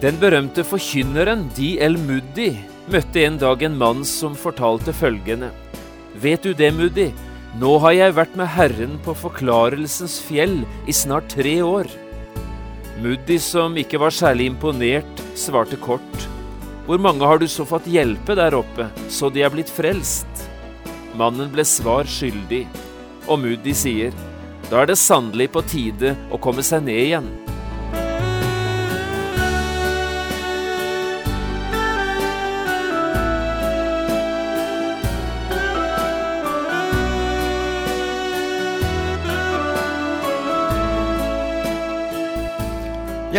Den berømte forkynneren D.L. Moody møtte en dag en mann som fortalte følgende. Vet du det, Moody? Nå har jeg vært med Herren på Forklarelsens fjell i snart tre år. Moody, som ikke var særlig imponert, svarte kort. Hvor mange har du så fått hjelpe der oppe, så de er blitt frelst? Mannen ble svar skyldig, og Moody sier, da er det sannelig på tide å komme seg ned igjen.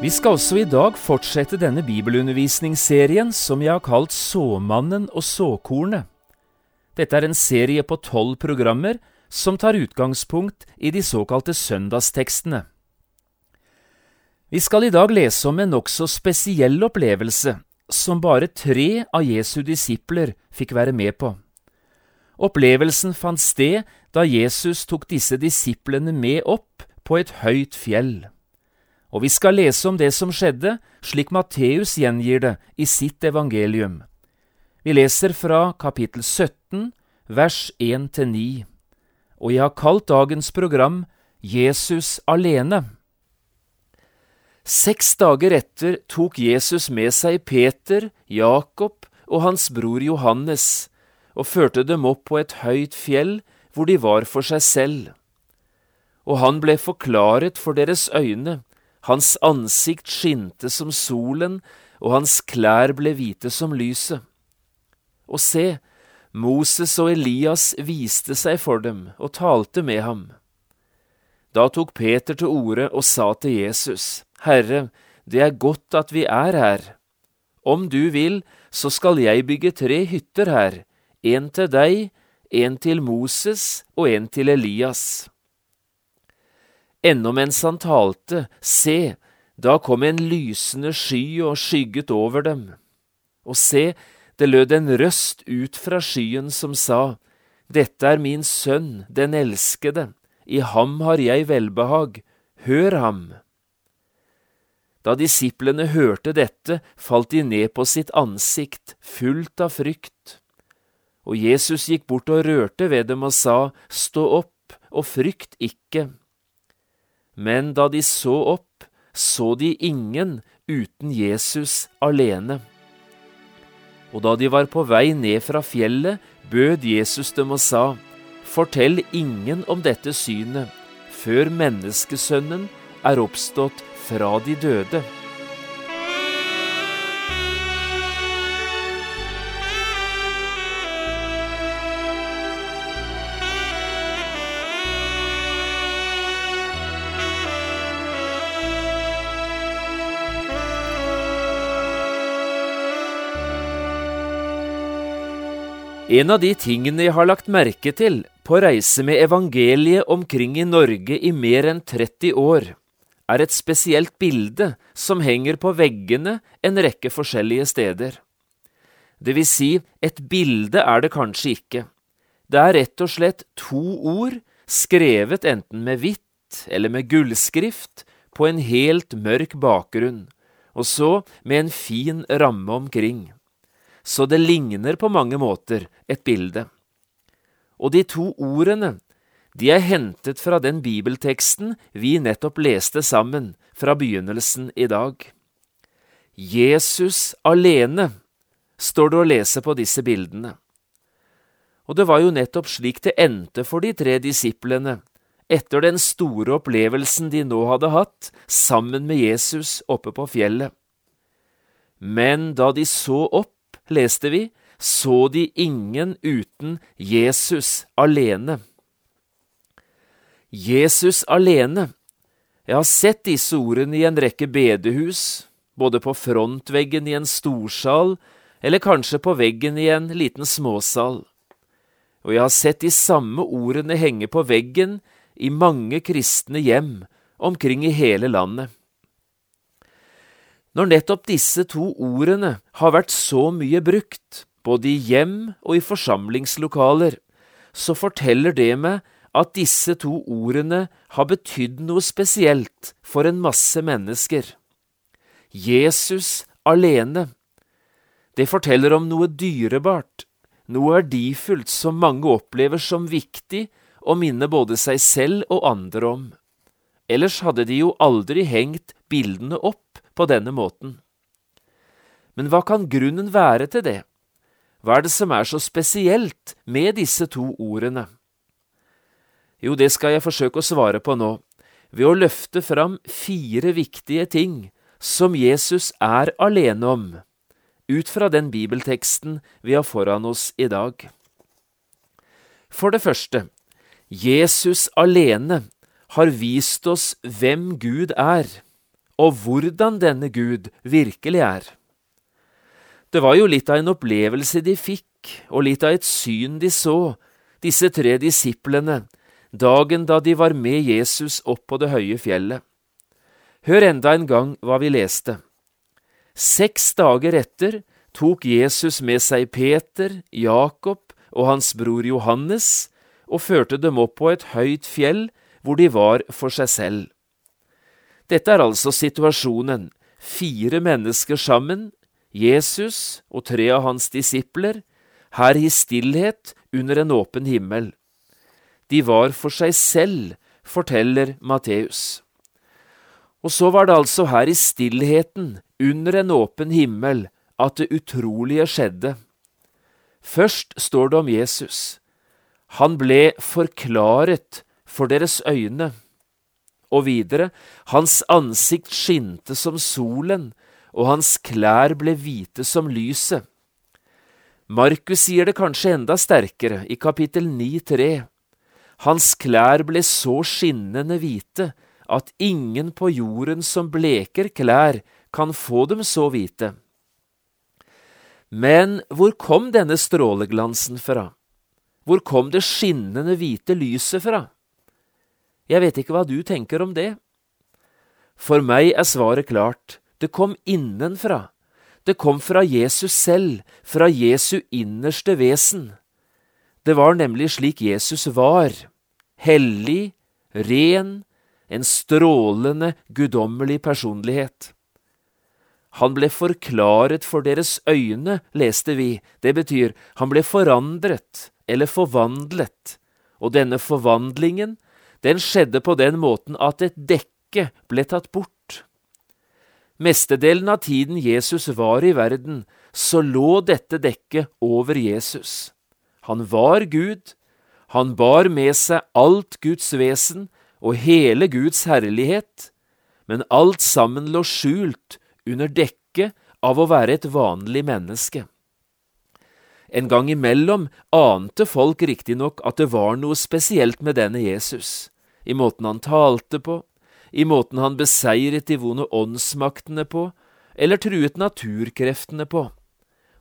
Vi skal også i dag fortsette denne bibelundervisningsserien som jeg har kalt Såmannen og såkornet. Dette er en serie på tolv programmer som tar utgangspunkt i de såkalte søndagstekstene. Vi skal i dag lese om en nokså spesiell opplevelse som bare tre av Jesu disipler fikk være med på. Opplevelsen fant sted da Jesus tok disse disiplene med opp på et høyt fjell. Og vi skal lese om det som skjedde, slik Matteus gjengir det i sitt evangelium. Vi leser fra kapittel 17, vers 1–9, og jeg har kalt dagens program Jesus alene. Seks dager etter tok Jesus med seg Peter, Jakob og hans bror Johannes og førte dem opp på et høyt fjell hvor de var for seg selv. Og han ble forklaret for deres øyne, hans ansikt skinte som solen, og hans klær ble hvite som lyset. Og se, Moses og Elias viste seg for dem og talte med ham. Da tok Peter til orde og sa til Jesus, Herre, det er godt at vi er her. Om du vil, så skal jeg bygge tre hytter her, en til deg, en til Moses og en til Elias. Ennå mens han talte, se, da kom en lysende sky og skygget over dem. Og se, det lød en røst ut fra skyen som sa, Dette er min sønn, den elskede, i ham har jeg velbehag, hør ham. Da disiplene hørte dette, falt de ned på sitt ansikt, fullt av frykt. Og Jesus gikk bort og rørte ved dem og sa, Stå opp og frykt ikke. Men da de så opp, så de ingen uten Jesus alene. Og da de var på vei ned fra fjellet, bød Jesus dem og sa, Fortell ingen om dette synet, før menneskesønnen er oppstått fra de døde. En av de tingene jeg har lagt merke til på reise med evangeliet omkring i Norge i mer enn 30 år, er et spesielt bilde som henger på veggene en rekke forskjellige steder. Det vil si, et bilde er det kanskje ikke. Det er rett og slett to ord skrevet enten med hvitt eller med gullskrift på en helt mørk bakgrunn, og så med en fin ramme omkring så det ligner på mange måter et bilde. Og de to ordene, de er hentet fra den bibelteksten vi nettopp leste sammen fra begynnelsen i dag. Jesus alene, står det å lese på disse bildene. Og det var jo nettopp slik det endte for de tre disiplene etter den store opplevelsen de nå hadde hatt sammen med Jesus oppe på fjellet. Men da de så opp, leste vi, så de ingen uten Jesus alene. Jesus alene. Jeg har sett disse ordene i en rekke bedehus, både på frontveggen i en storsal eller kanskje på veggen i en liten småsal. Og jeg har sett de samme ordene henge på veggen i mange kristne hjem omkring i hele landet. Når nettopp disse to ordene har vært så mye brukt, både i hjem og i forsamlingslokaler, så forteller det meg at disse to ordene har betydd noe spesielt for en masse mennesker. Jesus alene. Det forteller om noe dyrebart, noe verdifullt som mange opplever som viktig å minne både seg selv og andre om. Ellers hadde de jo aldri hengt bildene opp på denne måten. Men hva kan grunnen være til det? Hva er det som er så spesielt med disse to ordene? Jo, det skal jeg forsøke å svare på nå, ved å løfte fram fire viktige ting som Jesus er alene om, ut fra den bibelteksten vi har foran oss i dag. For det første, Jesus alene har vist oss hvem Gud er, og hvordan denne Gud virkelig er. Det var jo litt av en opplevelse de fikk, og litt av et syn de så, disse tre disiplene, dagen da de var med Jesus opp på det høye fjellet. Hør enda en gang hva vi leste. Seks dager etter tok Jesus med seg Peter, Jakob og hans bror Johannes og førte dem opp på et høyt fjell hvor de var for seg selv. Dette er altså situasjonen. Fire mennesker sammen, Jesus og tre av hans disipler, her i stillhet under en åpen himmel. De var for seg selv, forteller Matteus. Og så var det altså her i stillheten, under en åpen himmel, at det utrolige skjedde. Først står det om Jesus. Han ble forklaret for deres øyne. Og videre, hans ansikt skinte som solen, og hans klær ble hvite som lyset. Markus sier det kanskje enda sterkere i kapittel 9,3. Hans klær ble så skinnende hvite at ingen på jorden som bleker klær, kan få dem så hvite. Men hvor kom denne stråleglansen fra? Hvor kom det skinnende hvite lyset fra? Jeg vet ikke hva du tenker om det. For meg er svaret klart, det kom innenfra. Det kom fra Jesus selv, fra Jesu innerste vesen. Det var nemlig slik Jesus var, hellig, ren, en strålende, guddommelig personlighet. Han ble forklaret for deres øyne, leste vi, det betyr han ble forandret eller forvandlet, og denne forvandlingen, den skjedde på den måten at et dekke ble tatt bort. Mestedelen av tiden Jesus var i verden, så lå dette dekket over Jesus. Han var Gud, han bar med seg alt Guds vesen og hele Guds herlighet, men alt sammen lå skjult under dekket av å være et vanlig menneske. En gang imellom ante folk riktignok at det var noe spesielt med denne Jesus, i måten han talte på, i måten han beseiret de vonde åndsmaktene på, eller truet naturkreftene på,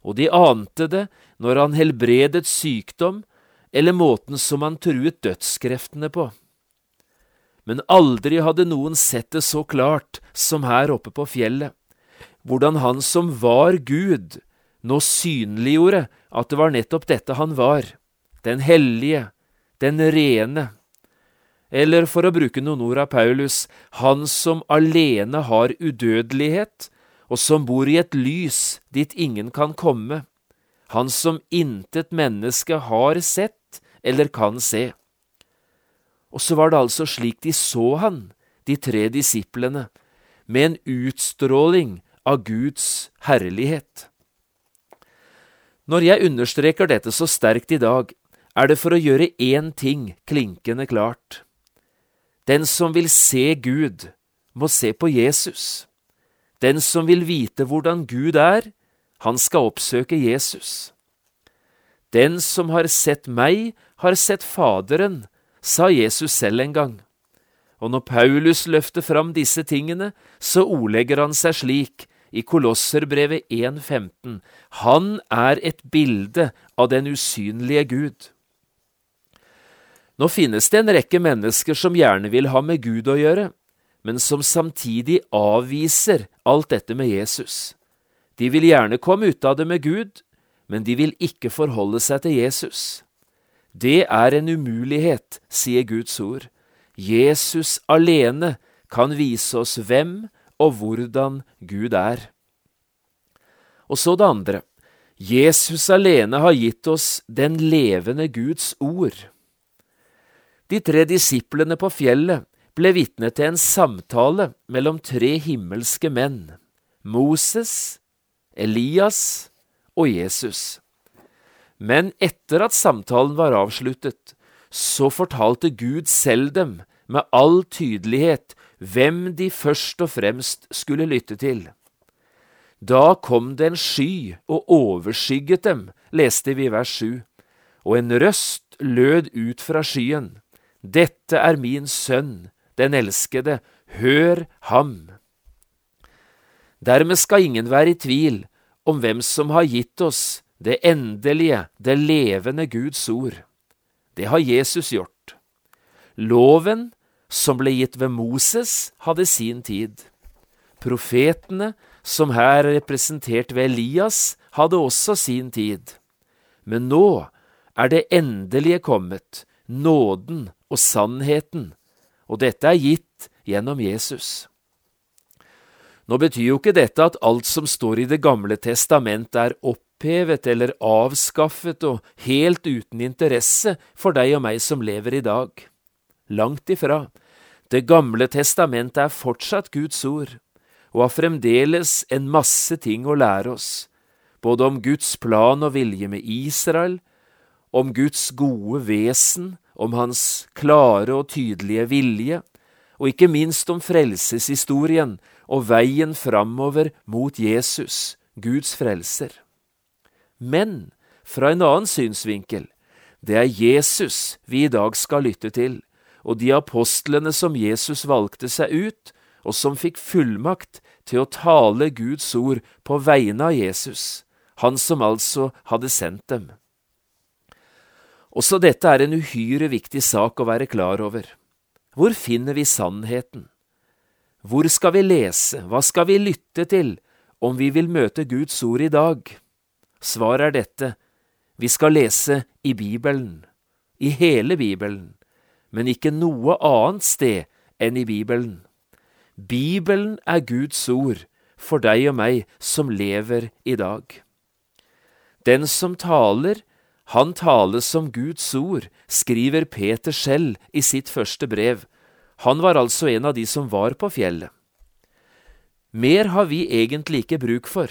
og de ante det når han helbredet sykdom, eller måten som han truet dødskreftene på. Men aldri hadde noen sett det så klart som her oppe på fjellet, hvordan han som var Gud, nå synliggjorde at det var nettopp dette han var, den hellige, den rene, eller for å bruke noen ord av Paulus, han som alene har udødelighet, og som bor i et lys dit ingen kan komme, han som intet menneske har sett eller kan se. Og så var det altså slik de så han, de tre disiplene, med en utstråling av Guds herlighet. Når jeg understreker dette så sterkt i dag, er det for å gjøre én ting klinkende klart. Den som vil se Gud, må se på Jesus. Den som vil vite hvordan Gud er, han skal oppsøke Jesus. Den som har sett meg, har sett Faderen, sa Jesus selv en gang. Og når Paulus løfter fram disse tingene, så ordlegger han seg slik i Kolosserbrevet 1,15. Han er et bilde av den usynlige Gud. Nå finnes det en rekke mennesker som gjerne vil ha med Gud å gjøre, men som samtidig avviser alt dette med Jesus. De vil gjerne komme ut av det med Gud, men de vil ikke forholde seg til Jesus. Det er en umulighet, sier Guds ord. Jesus alene kan vise oss hvem og hvordan Gud er. Og så det andre. Jesus alene har gitt oss den levende Guds ord. De tre disiplene på fjellet ble vitne til en samtale mellom tre himmelske menn, Moses, Elias og Jesus. Men etter at samtalen var avsluttet, så fortalte Gud selv dem med all tydelighet hvem de først og fremst skulle lytte til. Da kom det en sky og overskygget dem, leste vi i vers 7, og en røst lød ut fra skyen. Dette er min sønn, den elskede, hør ham. Dermed skal ingen være i tvil om hvem som har gitt oss det endelige, det levende Guds ord. Det har Jesus gjort. Loven som ble gitt ved Moses, hadde sin tid. Profetene, som her er representert ved Elias, hadde også sin tid. Men nå er det endelige kommet, nåden og sannheten, og dette er gitt gjennom Jesus. Nå betyr jo ikke dette at alt som står i Det gamle testament er opphevet eller avskaffet og helt uten interesse for deg og meg som lever i dag. Langt ifra. Det gamle testamentet er fortsatt Guds ord, og har fremdeles en masse ting å lære oss, både om Guds plan og vilje med Israel, om Guds gode vesen, om Hans klare og tydelige vilje, og ikke minst om frelseshistorien og veien framover mot Jesus, Guds frelser. Men fra en annen synsvinkel, det er Jesus vi i dag skal lytte til og de apostlene som Jesus valgte seg ut, og som fikk fullmakt til å tale Guds ord på vegne av Jesus, han som altså hadde sendt dem. Også dette er en uhyre viktig sak å være klar over. Hvor finner vi sannheten? Hvor skal vi lese, hva skal vi lytte til, om vi vil møte Guds ord i dag? Svaret er dette, vi skal lese i Bibelen, i hele Bibelen men ikke noe annet sted enn i Bibelen. Bibelen er Guds ord for deg og meg som lever i dag. Den som taler, han taler som Guds ord, skriver Peter selv i sitt første brev. Han var altså en av de som var på fjellet. Mer har vi egentlig ikke bruk for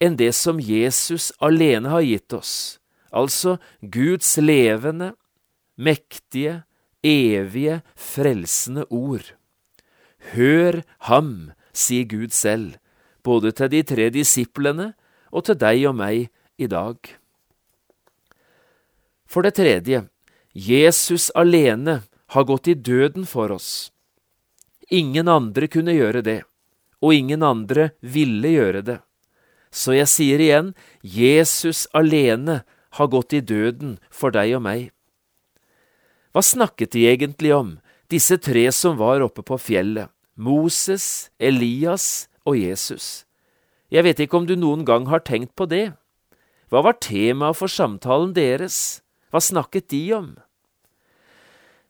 enn det som Jesus alene har gitt oss, altså Guds levende, mektige, evige, frelsende ord. Hør ham, sier Gud selv, både til de tre disiplene og til deg og meg i dag. For det tredje, Jesus alene har gått i døden for oss. Ingen andre kunne gjøre det, og ingen andre ville gjøre det. Så jeg sier igjen, Jesus alene har gått i døden for deg og meg. Hva snakket de egentlig om, disse tre som var oppe på fjellet, Moses, Elias og Jesus? Jeg vet ikke om du noen gang har tenkt på det. Hva var temaet for samtalen deres? Hva snakket de om?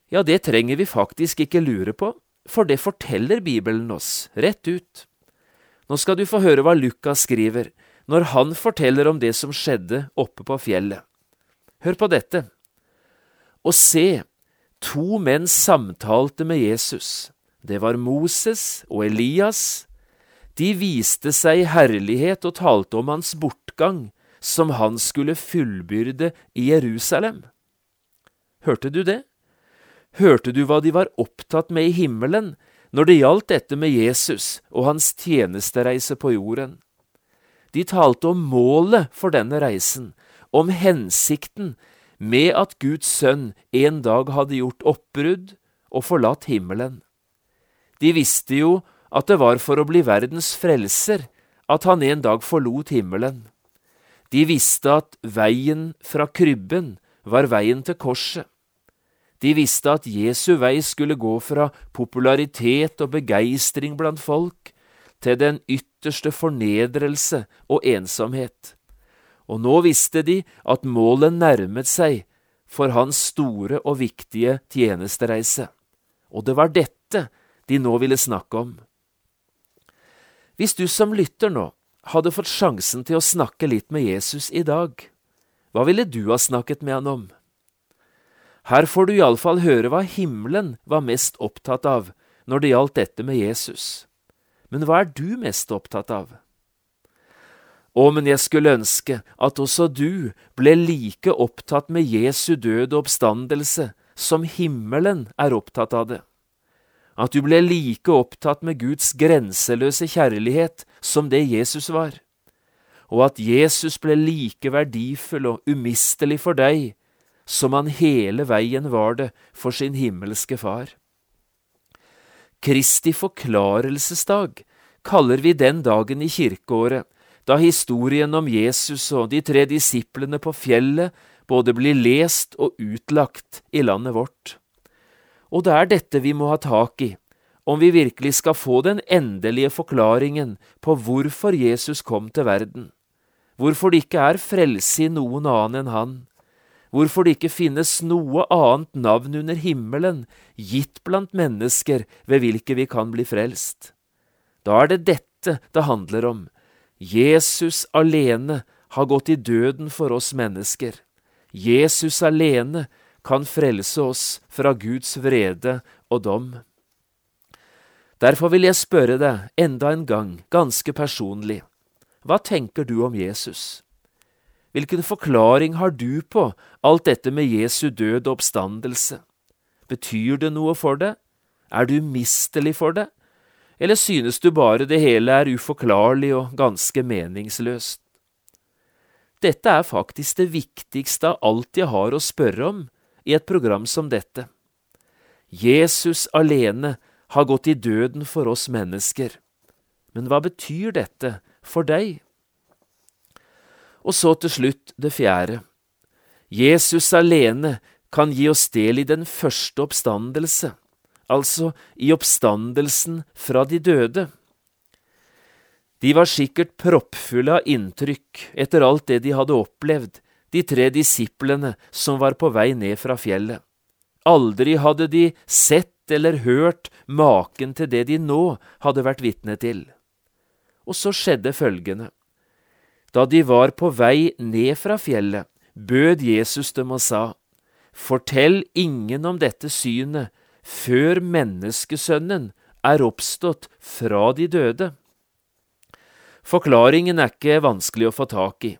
Ja, det trenger vi faktisk ikke lure på, for det forteller Bibelen oss, rett ut. Nå skal du få høre hva Lukas skriver når han forteller om det som skjedde oppe på fjellet. Hør på dette. Og se, To menn samtalte med Jesus. Det var Moses og Elias. De viste seg herlighet og talte om hans bortgang, som han skulle fullbyrde i Jerusalem. Hørte du det? Hørte du hva de var opptatt med i himmelen når det gjaldt dette med Jesus og hans tjenestereise på jorden? De talte om målet for denne reisen, om hensikten med at Guds sønn en dag hadde gjort oppbrudd og forlatt himmelen. De visste jo at det var for å bli verdens frelser at han en dag forlot himmelen. De visste at veien fra krybben var veien til korset. De visste at Jesu vei skulle gå fra popularitet og begeistring blant folk til den ytterste fornedrelse og ensomhet. Og nå visste de at målet nærmet seg for hans store og viktige tjenestereise. Og det var dette de nå ville snakke om. Hvis du som lytter nå hadde fått sjansen til å snakke litt med Jesus i dag, hva ville du ha snakket med han om? Her får du iallfall høre hva himmelen var mest opptatt av når det gjaldt dette med Jesus. Men hva er du mest opptatt av? Å, men jeg skulle ønske at også du ble like opptatt med Jesu død og oppstandelse som himmelen er opptatt av det. At du ble like opptatt med Guds grenseløse kjærlighet som det Jesus var, og at Jesus ble like verdifull og umistelig for deg som han hele veien var det for sin himmelske Far. Kristi forklarelsesdag kaller vi den dagen i kirkeåret da historien om Jesus og de tre disiplene på fjellet både blir lest og utlagt i landet vårt. Og det er dette vi må ha tak i, om vi virkelig skal få den endelige forklaringen på hvorfor Jesus kom til verden, hvorfor det ikke er frelse i noen annen enn han, hvorfor det ikke finnes noe annet navn under himmelen gitt blant mennesker ved hvilke vi kan bli frelst. Da er det dette det handler om. Jesus alene har gått i døden for oss mennesker. Jesus alene kan frelse oss fra Guds vrede og dom. Derfor vil jeg spørre deg enda en gang, ganske personlig, hva tenker du om Jesus? Hvilken forklaring har du på alt dette med Jesu død og oppstandelse? Betyr det noe for deg? Er du mistelig for det? Eller synes du bare det hele er uforklarlig og ganske meningsløst? Dette er faktisk det viktigste av alt jeg har å spørre om i et program som dette. Jesus alene har gått i døden for oss mennesker. Men hva betyr dette for deg? Og så til slutt det fjerde. Jesus alene kan gi oss del i den første oppstandelse, altså i oppstandelsen fra de døde. De var sikkert proppfulle av inntrykk etter alt det de hadde opplevd, de tre disiplene som var på vei ned fra fjellet. Aldri hadde de sett eller hørt maken til det de nå hadde vært vitne til. Og så skjedde følgende. Da de var på vei ned fra fjellet, bød Jesus dem og sa, Fortell ingen om dette synet før menneskesønnen er oppstått fra de døde. Forklaringen er ikke vanskelig å få tak i.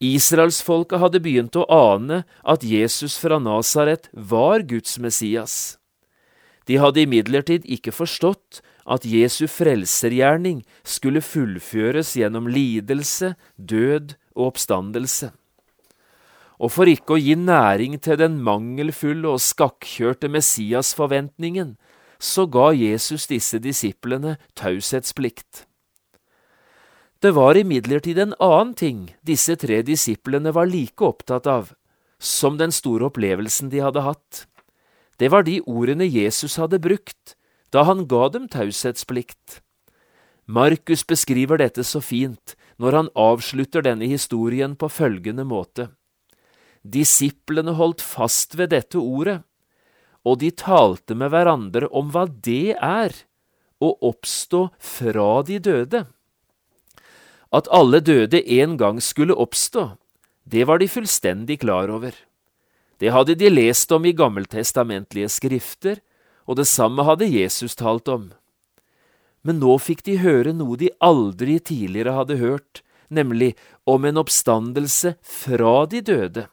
Israelsfolket hadde begynt å ane at Jesus fra Nasaret var Guds Messias. De hadde imidlertid ikke forstått at Jesu frelsergjerning skulle fullføres gjennom lidelse, død og oppstandelse. Og for ikke å gi næring til den mangelfulle og skakkjørte Messias-forventningen, så ga Jesus disse disiplene taushetsplikt. Det var imidlertid en annen ting disse tre disiplene var like opptatt av som den store opplevelsen de hadde hatt. Det var de ordene Jesus hadde brukt da han ga dem taushetsplikt. Markus beskriver dette så fint når han avslutter denne historien på følgende måte. Disiplene holdt fast ved dette ordet, og de talte med hverandre om hva det er å oppstå fra de døde. At alle døde en gang skulle oppstå, det var de fullstendig klar over. Det hadde de lest om i gammeltestamentlige skrifter, og det samme hadde Jesus talt om. Men nå fikk de høre noe de aldri tidligere hadde hørt, nemlig om en oppstandelse fra de døde,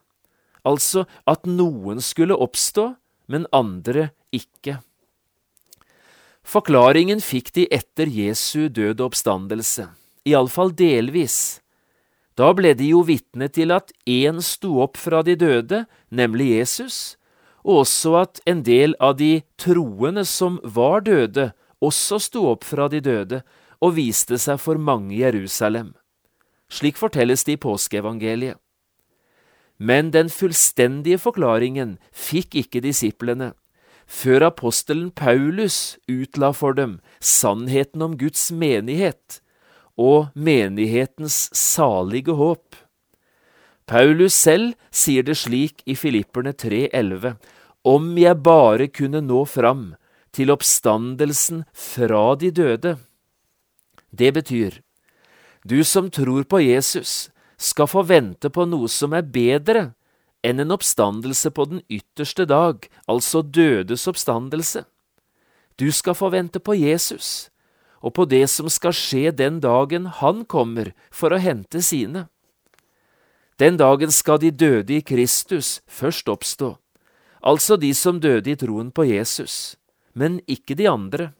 altså at noen skulle oppstå, men andre ikke. Forklaringen fikk de etter Jesu døde oppstandelse iallfall delvis. Da ble de jo vitne til at én sto opp fra de døde, nemlig Jesus, og også at en del av de troende som var døde, også sto opp fra de døde og viste seg for mange i Jerusalem. Slik fortelles det i påskeevangeliet. Men den fullstendige forklaringen fikk ikke disiplene, før apostelen Paulus utla for dem sannheten om Guds menighet og menighetens salige håp. Paulus selv sier det slik i Filipperne 3,11, om jeg bare kunne nå fram til oppstandelsen fra de døde. Det betyr, du som tror på Jesus, skal få vente på noe som er bedre enn en oppstandelse på den ytterste dag, altså dødes oppstandelse. Du skal få vente på Jesus, og på det som skal skje den dagen han kommer for å hente sine. Den dagen skal de døde i Kristus først oppstå, altså de som døde i troen på Jesus, men ikke de andre.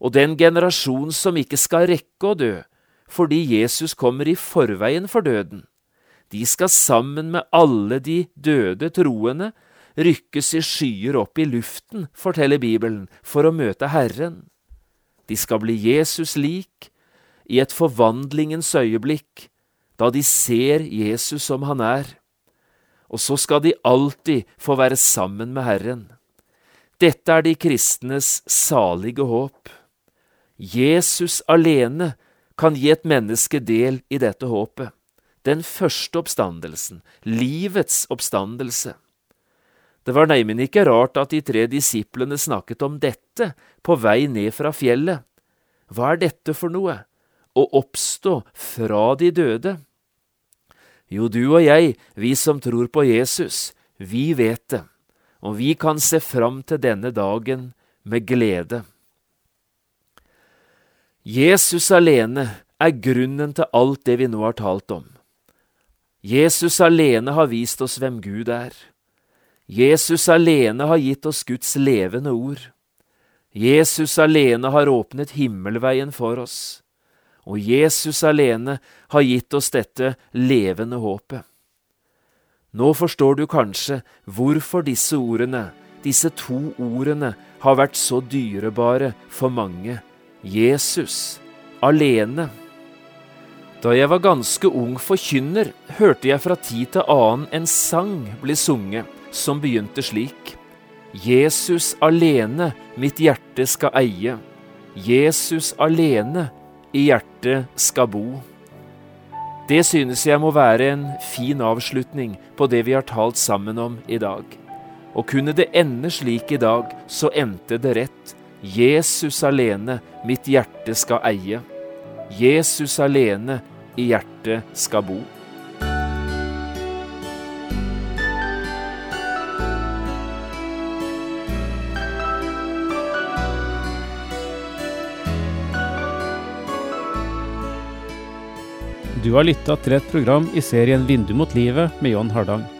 Og den generasjon som ikke skal rekke å dø, fordi Jesus kommer i forveien for døden. De skal sammen med alle de døde troende rykkes i skyer opp i luften, forteller Bibelen, for å møte Herren. De skal bli Jesus lik i et forvandlingens øyeblikk, da de ser Jesus som han er. Og så skal de alltid få være sammen med Herren. Dette er de kristnes salige håp. Jesus alene kan gi et menneske del i dette håpet, den første oppstandelsen, livets oppstandelse. Det var neimen ikke rart at de tre disiplene snakket om dette på vei ned fra fjellet. Hva er dette for noe? Å oppstå fra de døde? Jo, du og jeg, vi som tror på Jesus, vi vet det, og vi kan se fram til denne dagen med glede. Jesus alene er grunnen til alt det vi nå har talt om. Jesus alene har vist oss hvem Gud er. Jesus alene har gitt oss Guds levende ord. Jesus alene har åpnet himmelveien for oss. Og Jesus alene har gitt oss dette levende håpet. Nå forstår du kanskje hvorfor disse ordene, disse to ordene, har vært så dyrebare for mange Jesus alene. Da jeg var ganske ung forkynner, hørte jeg fra tid til annen en sang bli sunget, som begynte slik. Jesus alene mitt hjerte skal eie, Jesus alene i hjertet skal bo. Det synes jeg må være en fin avslutning på det vi har talt sammen om i dag. Og kunne det ende slik i dag, så endte det rett. Jesus alene mitt hjerte skal eie. Jesus alene i hjertet skal bo. Du har lytta til et program i serien Vindu mot livet med John Hardang.